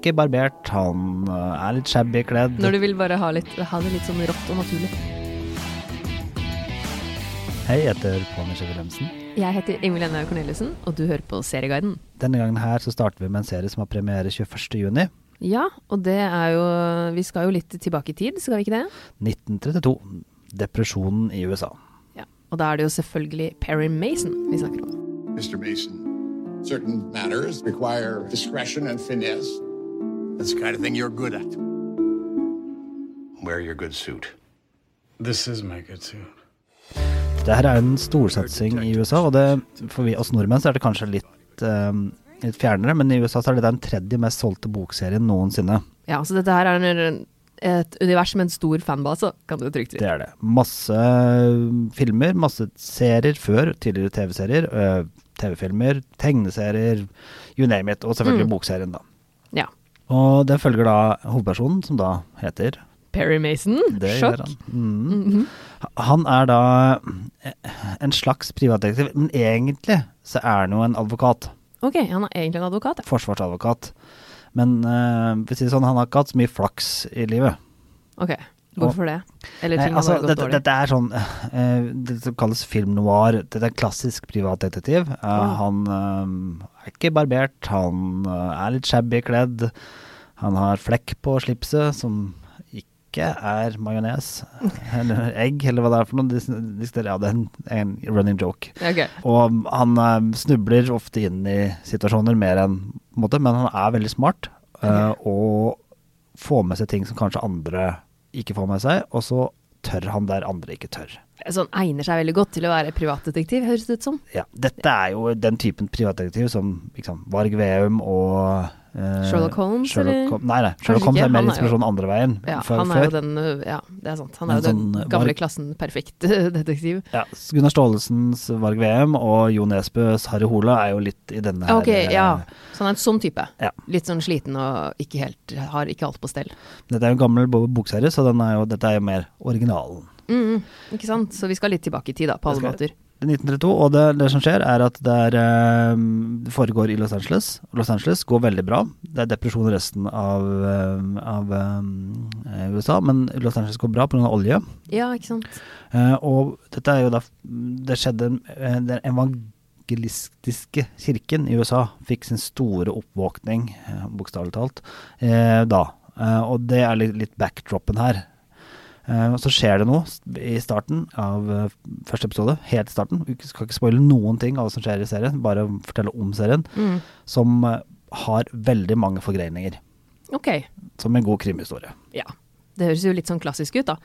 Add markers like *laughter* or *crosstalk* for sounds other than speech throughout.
ikke barbert, han eh, er litt shabby kledd. Når du vil bare ha, litt, ha det litt sånn rått og naturlig. Hei, jeg heter Pål Michel Wilhelmsen. Jeg heter Ingvild Enne Corneliussen, og du hører på Serieguiden. Denne gangen her så starter vi med en serie som har premiere 21.6. Ja, og det er jo Vi skal jo litt tilbake i tid, skal vi ikke det? 1932. Depresjonen i USA. Ja. Og da er det jo selvfølgelig Perry Mason vi snakker om. Mr. Mason, certain matters require discretion and finesse. That's the kind of thing you're good at. Wear your good suit. This is my good suit. Det her er en storsatsing i USA, og det, for vi, oss nordmenn så er det kanskje litt, um, litt fjernere, men i USA så er det den tredje mest solgte bokserien noensinne. Ja, så dette her er en, et univers med en stor fanbase, kan du trygt si. Det er det. Masse eh, filmer, masse serier før, tidligere TV-serier, eh, TV-filmer, tegneserier, you name it, og selvfølgelig bokserien, da. Ja. Og det følger da hovedpersonen, som da heter Perry Mason, Det sjokk. han. Mm. Han er da eh, en slags privatdetektiv, men egentlig så er han jo en advokat. Ok, han er egentlig en advokat, ja. Forsvarsadvokat. Men uh, si sånn, han har ikke hatt så mye flaks i livet. Ok, hvorfor det? Eller Nei, ting har altså, har gått dette, dårlig? dette er sånn uh, Det som kalles film noir. Dette er en klassisk privatdetektiv. Uh, oh. Han uh, er ikke barbert, han eh, er litt shabby kledd. Han har flekk på slipset som ikke er majones *laughs* eller egg, eller hva det er for noe. Ja, det er en, en running joke. Okay. Og han eh, snubler ofte inn i situasjoner mer enn på en måte, men han er veldig smart. Okay. og får med seg ting som kanskje andre ikke får med seg, og så tør han der andre ikke tør. Sånn egner seg veldig godt til å være privatdetektiv, høres det ut som. Ja, dette er jo den typen privatdetektiv som liksom, Varg Veum og eh, Sherlock Holmes, Sherlock eller? Nei, nei. Sherlock Holmes er mer er inspirasjon andre veien. Ja, før- han er jo den uh, Ja, det er sant. Han er jo den sånn, gamle Varg- klassen perfekt detektiv. Ja, Gunnar Staalesens Varg VM og Jo Nesbøs Harry Hola er jo litt i denne her Ok, ja. eh, Så han er en sånn type. Ja. Litt sånn sliten og ikke helt har ikke alt på stell. Dette er jo en gammel bokserie, så den er jo, dette er jo mer originalen. Mm, ikke sant? Så vi skal litt tilbake i tid, da, på alle måter. Det er 1932, og det, det som skjer er at det, er, eh, det foregår i Los Angeles. Los Angeles går veldig bra. Det er depresjon i resten av, eh, av eh, USA, men Los Angeles går bra pga. olje. Ja, ikke sant. Og dette er jo da Det skjedde Den evangelistiske kirken i USA fikk sin store oppvåkning, bokstavelig talt, da. Og det er litt, litt backdropen her. Eh, så skjer det noe i starten av eh, første episode, helt i starten. Vi skal ikke spoile noen ting av hva som skjer i serien, bare fortelle om serien, Mm. som eh, har veldig mange forgreininger. Ok, Som en god krimhistorie. ja. Det høres jo litt sånn klassisk ut, da.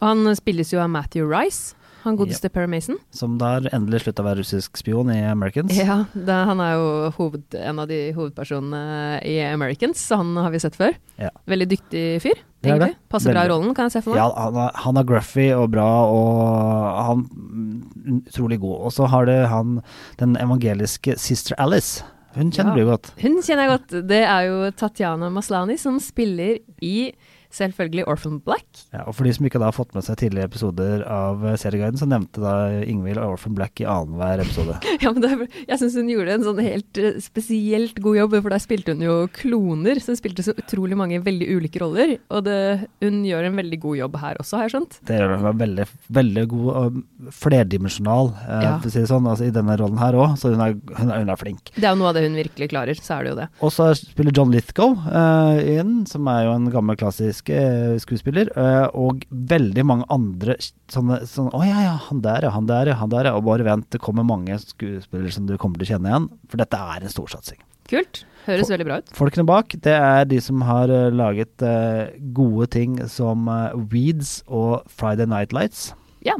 Og han spilles jo av Matthew Rice, han godeste Perry Mason. Som da endelig slutta å være russisk spion i Americans. Ja, det, han er jo hoved, en av de hovedpersonene i Americans, så han har vi sett før. Ja. Veldig dyktig fyr, egentlig. Passer bra i rollen, kan jeg se for meg. Ja, han er, han er gruffy og bra, og han mm, utrolig god. Og så har det han den evangeliske Sister Alice. Hun kjenner Ja. du godt. Hun kjenner jeg godt. Det er jo Tatjana Maslani som spiller i selvfølgelig Orphan Black. Ja, og for de som ikke da har fått med seg tidligere episoder av eh, Serieguiden, så nevnte da Ingvild Orphan Black i annenhver episode. *laughs* Ja, men det, jeg syns hun gjorde en sånn helt eh, spesielt god jobb, for der spilte hun jo kloner. Så hun spilte så utrolig mange veldig ulike roller. Og det, hun gjør en veldig god jobb her også, har jeg skjønt. Det gjør hun veldig, veldig god og flerdimensjonal, eh, Ja. for å si det sånn, altså, i denne rollen her òg, så hun er, hun, er, hun er flink. Det er jo noe av det hun virkelig klarer, så er det jo det. Og så spiller John Lithgow eh, inn, som er jo en gammel klassisk eh, skuespiller, eh, og veldig mange andre sånne, sånn Å ja, ja, han der, ja, han der, ja, han der, ja. Og bare vent, det kommer mange skuespillere som du kommer til å kjenne igjen, for dette er en storsatsing. Kult. Høres veldig bra ut. Folkene bak, det er de som har eh, laget eh, gode ting som Weeds og Friday Night Lights. Ja.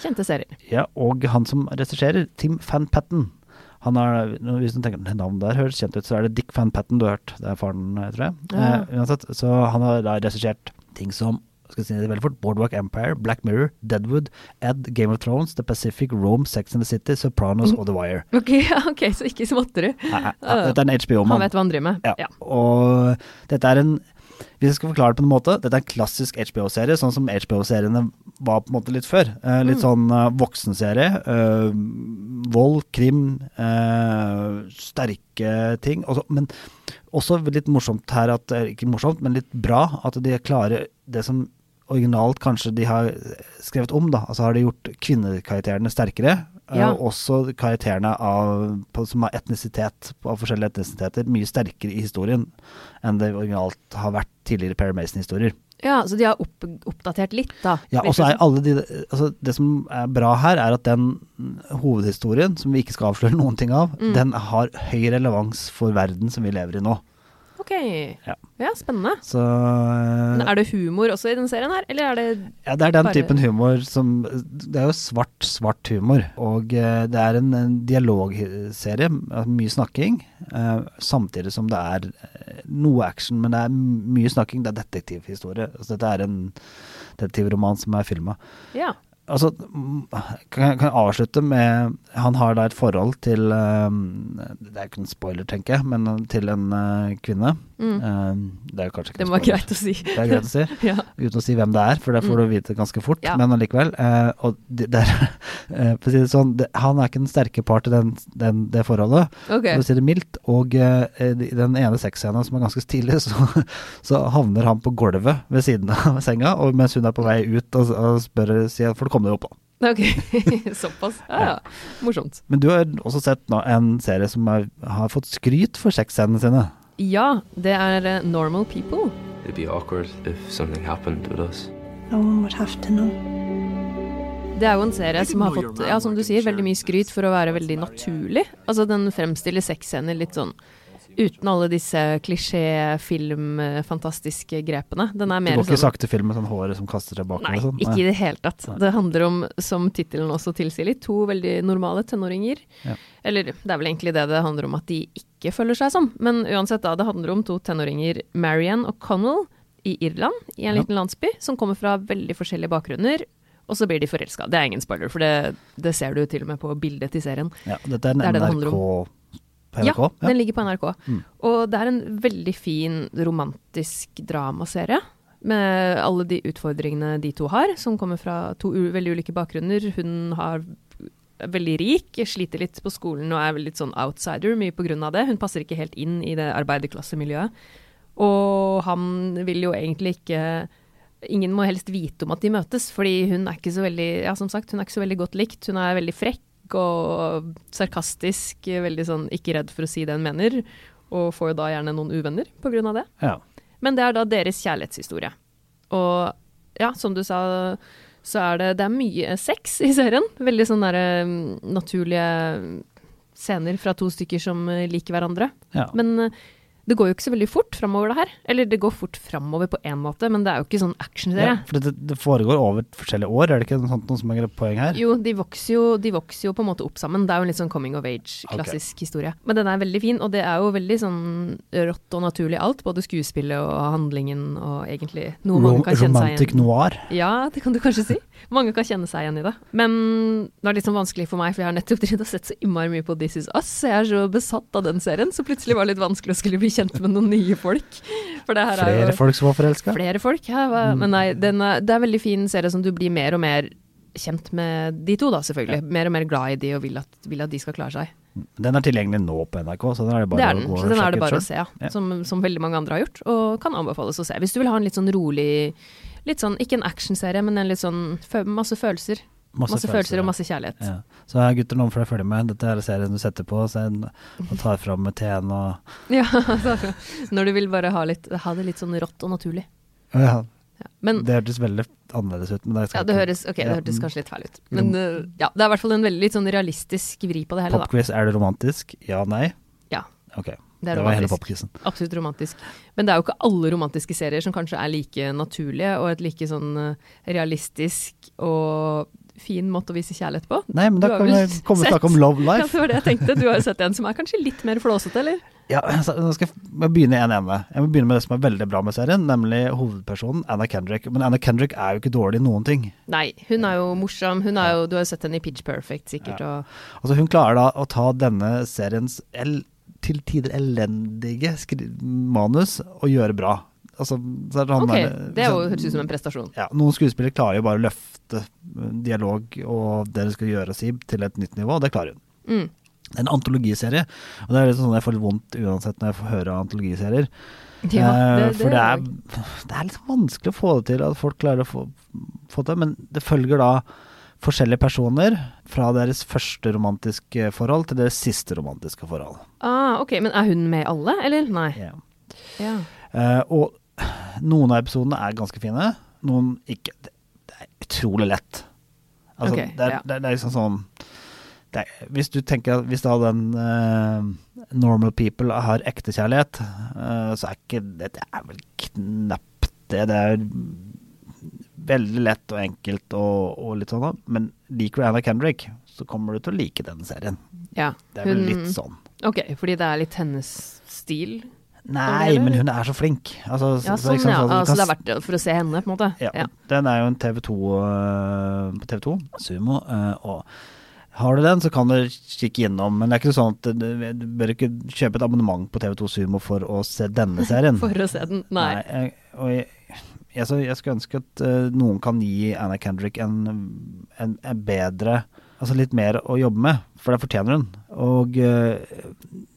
Kjente serier. Ja, og han som regisserer, Tim Van Patten. Han har, hvis du tenker det navnet der høres kjent ut, så er det Dick Van Patten du har hørt. Det er faren, eh, tror jeg. Ja. Uh, uansett, så han har da regissert ting som skal jeg si det veldig fort, Boardwalk Empire, Black Mirror, Deadwood, Ed, Game of Thrones, The Pacific, Rome, Sex and the City, Sopranos og The Wire. *laughs* Ok, okay ok, så ikke småtteri. Dette er en HBO-mann. Han vet hva han driver med. Ja. Ja. Og dette er en Hvis jeg skal forklare det på en måte, dette er en klassisk HBO-serie, sånn som HBO-seriene var på en måte litt før. Eh, litt sånn eh, voksenserie. eh, vold, krim, eh, sterke ting. Også, men også litt morsomt her at Ikke morsomt, men litt bra at de klarer det som originalt kanskje de har skrevet om, da. Altså har de gjort kvinnekarakterene sterkere. Ja. Og også karakterene av, på, som har etnisitet, av forskjellige etnisiteter, mye sterkere i historien enn det originalt har vært tidligere Perry Mason-historier. Ja, så de har opp, oppdatert litt, da. Ja, og så er alle de altså Det som er bra her, er at den hovedhistorien, som vi ikke skal avsløre noen ting av, Mm. den har høy relevans for verden som vi lever i nå. Ok, Ja. ja, spennende. Så Men er det humor også i den serien her, eller er det Ja, det er den Bare- typen humor som Det er jo svart, svart humor. Og eh, det er en, en dialogserie, mye snakking, eh, samtidig som det er eh, noe action, men det er mye snakking. Det er detektivhistorie. Altså, dette er en detektivroman som er filma. Ja. Altså, kan jeg, kan jeg avslutte med Han har da et forhold til eh, Det er ikke en spoiler, tenker jeg, men til en eh, kvinne. Mm. Uh, det er jo kanskje ikke Det var greit å si. Det er greit å si *laughs* ja. uten å si hvem det er, for det får du vite ganske fort. Ja. Men allikevel. Uh, og det, det er, *laughs* eh, for å si det sånn, det, han er ikke den sterke part i den, den, det forholdet, okay. for å si det mildt. Og eh, i den ene sexscenen som er ganske stilig, *laughs* så, så havner han på gulvet ved siden av senga, og mens hun er på vei ut og, og spør sier, får du komme deg opp. da. Ok, såpass. Ja, ja. Morsomt. Men du har også sett nå en serie som er, har fått skryt for sexscenene sine. Ja, det er eh, Normal People. It'd be awkward if something happened with us. No one would have to know. Det er jo en serie som har fått, ja, som du sier, veldig mye skryt for å være veldig naturlig. Altså, den fremstiller sexscener litt sånn uten alle disse klisjé-film-fantastiske grepene. Den er Det Du går ikke sånn sakte film med sånn håret som kaster seg bakover. Nei, sånn. ikke i det hele tatt. Nei. Det handler om, som tittelen også tilsier litt, to veldig normale tenåringer. Ja. Eller det er vel egentlig det det handler om at de ikke føler seg som. Men uansett, da, det handler om to tenåringer, Marian og Connell, i Irland, i en Ja. liten landsby, som kommer fra veldig forskjellige bakgrunner. Og så blir de forelska. Det er ingen spoiler, for det, det ser du til og med på bildet til serien. Ja, dette er en Det er det NRK på NRK? Ja, den ligger på NRK. Mm. Og det er en veldig fin romantisk dramaserie. Med alle de utfordringene de to har, som kommer fra to veldig ulike bakgrunner. Hun har er veldig rik, sliter litt på skolen og er litt sånn outsider, mye av det. Hun passer ikke helt inn i det arbeiderklassemiljøet. Og han vil jo egentlig ikke Ingen må helst vite om at de møtes, fordi hun er ikke så veldig Ja, som sagt, hun er ikke så veldig godt likt. Hun er veldig frekk og sarkastisk, veldig sånn ikke redd for å si det en mener, og får jo da gjerne noen uvenner av det. Ja. Men det er da deres kjærlighetshistorie. Og ja, som du sa, så er det, det er mye sex i serien. Veldig sånn der, mm, naturlige scener fra to stykker som liker hverandre. ja. Men det går jo ikke så veldig fort framover, det her. Eller det går fort framover på én måte, men det er jo ikke sånn actionserie. Ja, for det, det foregår over forskjellige år, er det ikke noe sånt noe som er poeng her? Jo, de vokser jo, de vokser jo på en måte opp sammen. Det er jo en litt sånn coming of age-klassisk historie. Men den er veldig fin, og det er jo veldig sånn rått og naturlig alt. Både skuespillet og handlingen og egentlig noe mange Rom kan kjenne seg igjen romantic noir. Ja, det kan du kanskje si. Mange kan kjenne seg igjen i det. Men det er litt sånn vanskelig for meg, for jeg har nettopp sett så innmari mye på This Is Us, jeg er så besatt av den serien, så plutselig var det litt vanskelig å skulle bli kjent med noen nye folk. Er Flere jo folk som var forelska. Flere folk, ja. hva- Men nei, den er, det er en veldig fin serie som du blir mer og mer kjent med de to, da, selvfølgelig. Mer og mer glad i de og vil at, vil at de skal klare seg. Den er tilgjengelig nå på NRK, så den er det bare det er å så den er det bare å se, ja. Ja. Som, som veldig mange andre har gjort, og kan anbefales å se. Hvis du vil ha en litt sånn rolig Litt sånn, ikke en actionserie, men en litt sånn masse følelser. Masse, følelser og masse kjærlighet. Ja. Så gutter, noen får dere følge med. Dette er serien du setter på, så en, og tar fram med teen og *laughs* Ja, altså, når du vil bare ha, litt, ha det litt sånn rått og naturlig. ja, Ja. Men Det hørtes veldig annerledes ut. Men det, ja, det høres, okay, det hørtes mm. kanskje litt feil ut. Men uh, ja, det er i hvert fall en veldig litt sånn realistisk vri på det hele, da. Popquiz, er det romantisk? Ja, nei? Ja. Ok. Det det, var hele popquizen. Absolutt romantisk. Men det er jo ikke alle romantiske serier som kanskje er like naturlige og et like sånn eh, realistisk og fin måte å vise kjærlighet på. Nei, men da kan vi komme og snakke om Love Ja, Life. det var det jeg tenkte. Du har jo sett en som er kanskje litt mer flåsete, eller? Ja, altså, nå skal jeg begynne en ende. Jeg må begynne med det som er veldig bra med serien, nemlig hovedpersonen Anna Kendrick. Men Anna Kendrick er jo ikke dårlig i noen ting. Nei, hun er jo morsom. Hun er jo, du har jo sett henne i Pitch Perfect, sikkert. Ja. Og, Altså Hun klarer da å ta denne seriens el til tider elendige manus og gjøre bra. Altså, så er det, sånn Ok, der- det er jo, høres ut som en prestasjon. ja, Noen skuespillere klarer jo bare å løfte eh, dialog og det de skal gjøre og si, til et nytt nivå, og det klarer hun. Mm. En antologiserie, og det er litt sånn jeg får litt vondt uansett når jeg får høre antologiserier. Ja, det, det, for det er, det det er litt vanskelig å få det til, at folk klarer å få, få det. Men det følger da forskjellige personer fra deres første romantiske forhold til deres siste romantiske forhold. Ah, ok, men er hun med i alle, eller? Nei. Ja. Ja. Uh, og noen av episodene er ganske fine, noen ikke. Det, er utrolig lett. Altså, okay, det, er, ja. det, er- det er liksom sånn er, Hvis du tenker at hvis da den uh, Normal People har ekte kjærlighet, eh, så er ikke det Det er vel knapt det. Det er veldig lett og enkelt og, og litt sånn, men liker du Anna Kendrick, så kommer du til å like denne serien. ja. Det er vel litt sånn. Ok, fordi det er litt hennes stil? Nei, men hun er så flink. Altså, Ja, så- sånn, så, ja. så Altså kan det er verdt det for å se henne, på en måte? Ja, Den er jo en TV2 øh, på TV2, Sumo. øh, og har du den, så kan du kikke innom. Men det er ikke sånn at du, du bør ikke kjøpe et abonnement på TV2 Sumo for å se denne *laughs* serien. For å se den? Nei. jeg, og jeg, jeg, jeg skulle ønske at noen kan gi Anna Kendrick en, en, en bedre Altså litt mer å jobbe med, for det fortjener hun. Og uh,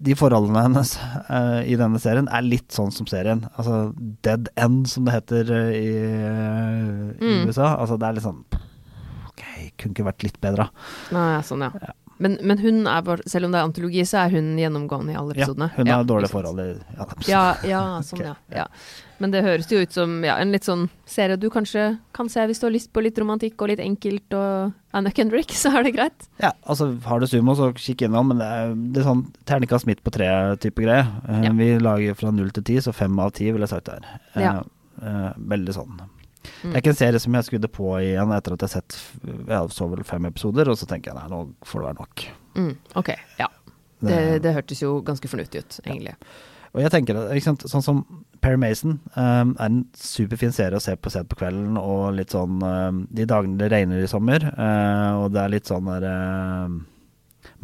de forholdene hennes uh, i denne serien er litt sånn som serien. Altså dead end, som det heter uh, i, øh, i Mm. USA. Altså det er litt sånn Ok, kunne ikke vært litt bedre. Nei, sånn, ja. Men, men hun er bare, selv om det er antologi, så er hun gjennomgående i alle Ja, hun har dårlige forhold i ja, Ja, ja, sånn, okay. ja. ja. Men det høres jo ut som ja, en litt sånn serie du kanskje kan se hvis du har lyst på litt romantikk og litt enkelt og Anna Kendrick, *laughs* så er det greit. Ja, altså har du sumo, så kikk innom. Men det er, det er sånn terningkast midt på tre-type greie. Eh, Ja. Vi lager fra null til ti, så fem av ti ville jeg sagt det er. Eh, Ja. eh, veldig sånn. Mm. Det er ikke en serie som jeg skrudde på igjen etter at jeg har sett Jeg så vel fem episoder, og så tenker jeg nei, nå får det være nok. Mm, ok, ja. Det, det hørtes jo ganske fornuftig ut, egentlig. Og jeg tenker ikke sant, sånn som Perry Mason um, er en superfin serie å se på sent på kvelden, og litt sånn um, De dagene det regner i sommer, uh, og det er litt sånn der uh,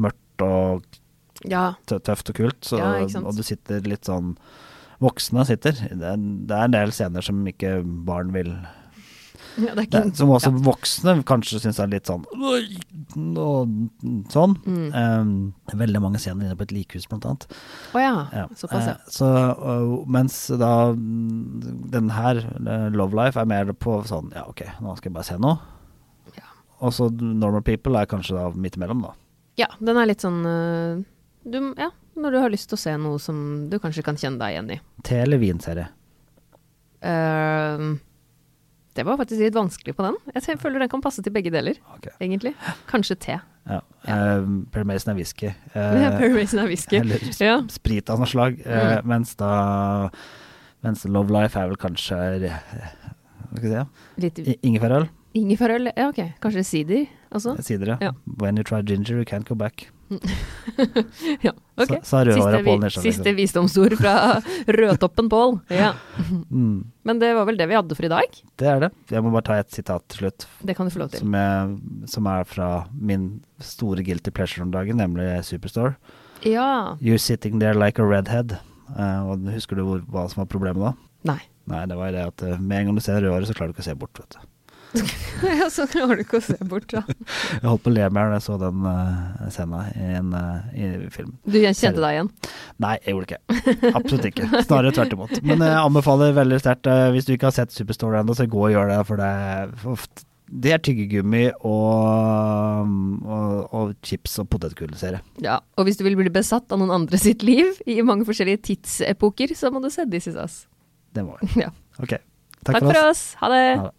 mørkt og Ja. tøft og kult, så, Ja, og du sitter litt sånn Voksne sitter. Det det er en del scener som ikke barn vil ja det Som også ja. voksne kanskje syns er litt sånn og sånn. Mm. Um, veldig mange scener inne på et likhus, blant annet. Oh, ja, Ja. såpass, ja. Eh, Så, uh, mens da den her, eh, Love Life, er mer på sånn Ja, ok, nå skal jeg bare se noe. Ja. Og så Normal People er kanskje da midt imellom, da. Ja, den er litt sånn øh, du, Ja, når du har lyst til å se noe som du kanskje kan kjenne deg igjen i. Te- eller vinserie. Ehm, det var faktisk litt vanskelig på den. Jeg føler den kan passe til begge deler, Ok. egentlig. Kanskje te. Ja. Eh, Perry Mason er whisky. *laughs* Eh, Perry Mason er whisky. Eller sp Ja. sprit av noe slag. Eh, Mm. Mens da Mens Love Life er vel kanskje eh, Hva skal jeg si? Litt I- Ingefærøl? ingefærøl. Ja, ok. Kanskje sider også? Sider, Ja. When you try ginger, you can't go back. Ja, ok. Sa- sa Siste, vi, Nesja, siste liksom. visdomsord fra *laughs* rødtoppen Pål. Ja. Mm, Men det var vel det vi hadde for i dag? det er det. Jeg må bare ta et sitat til slutt. Det kan du få lov til. som, jeg, som er fra min store guilty pleasure om dagen, nemlig Superstore. Ja. You're sitting there like a redhead. Uh, og husker du hvor, hva som var problemet da? Nei. Nei, det var det at eh, med en gang du ser rødhåret, så klarer du ikke å se bort, vet du. *laughs* ja, så klarer du ikke å se bort, da. Jeg holdt på å le meg da jeg så den uh, scenen i en uh, film. Du kjente deg igjen? Nei, jeg gjorde det ikke. Absolutt ikke. Snarere tvert imot. Men jeg anbefaler veldig sterkt, uh, hvis du ikke har sett Superstore ennå, så gå og gjør det, for det er for- det er tyggegummi og, og, og chips og potetgullserie. Ja. Og hvis du vil bli besatt av noen andre sitt liv i mange forskjellige tidsepoker, så må du se This Is Us. Det må vi. Ja. Ok. Takk, for oss. Ha det. Ha det.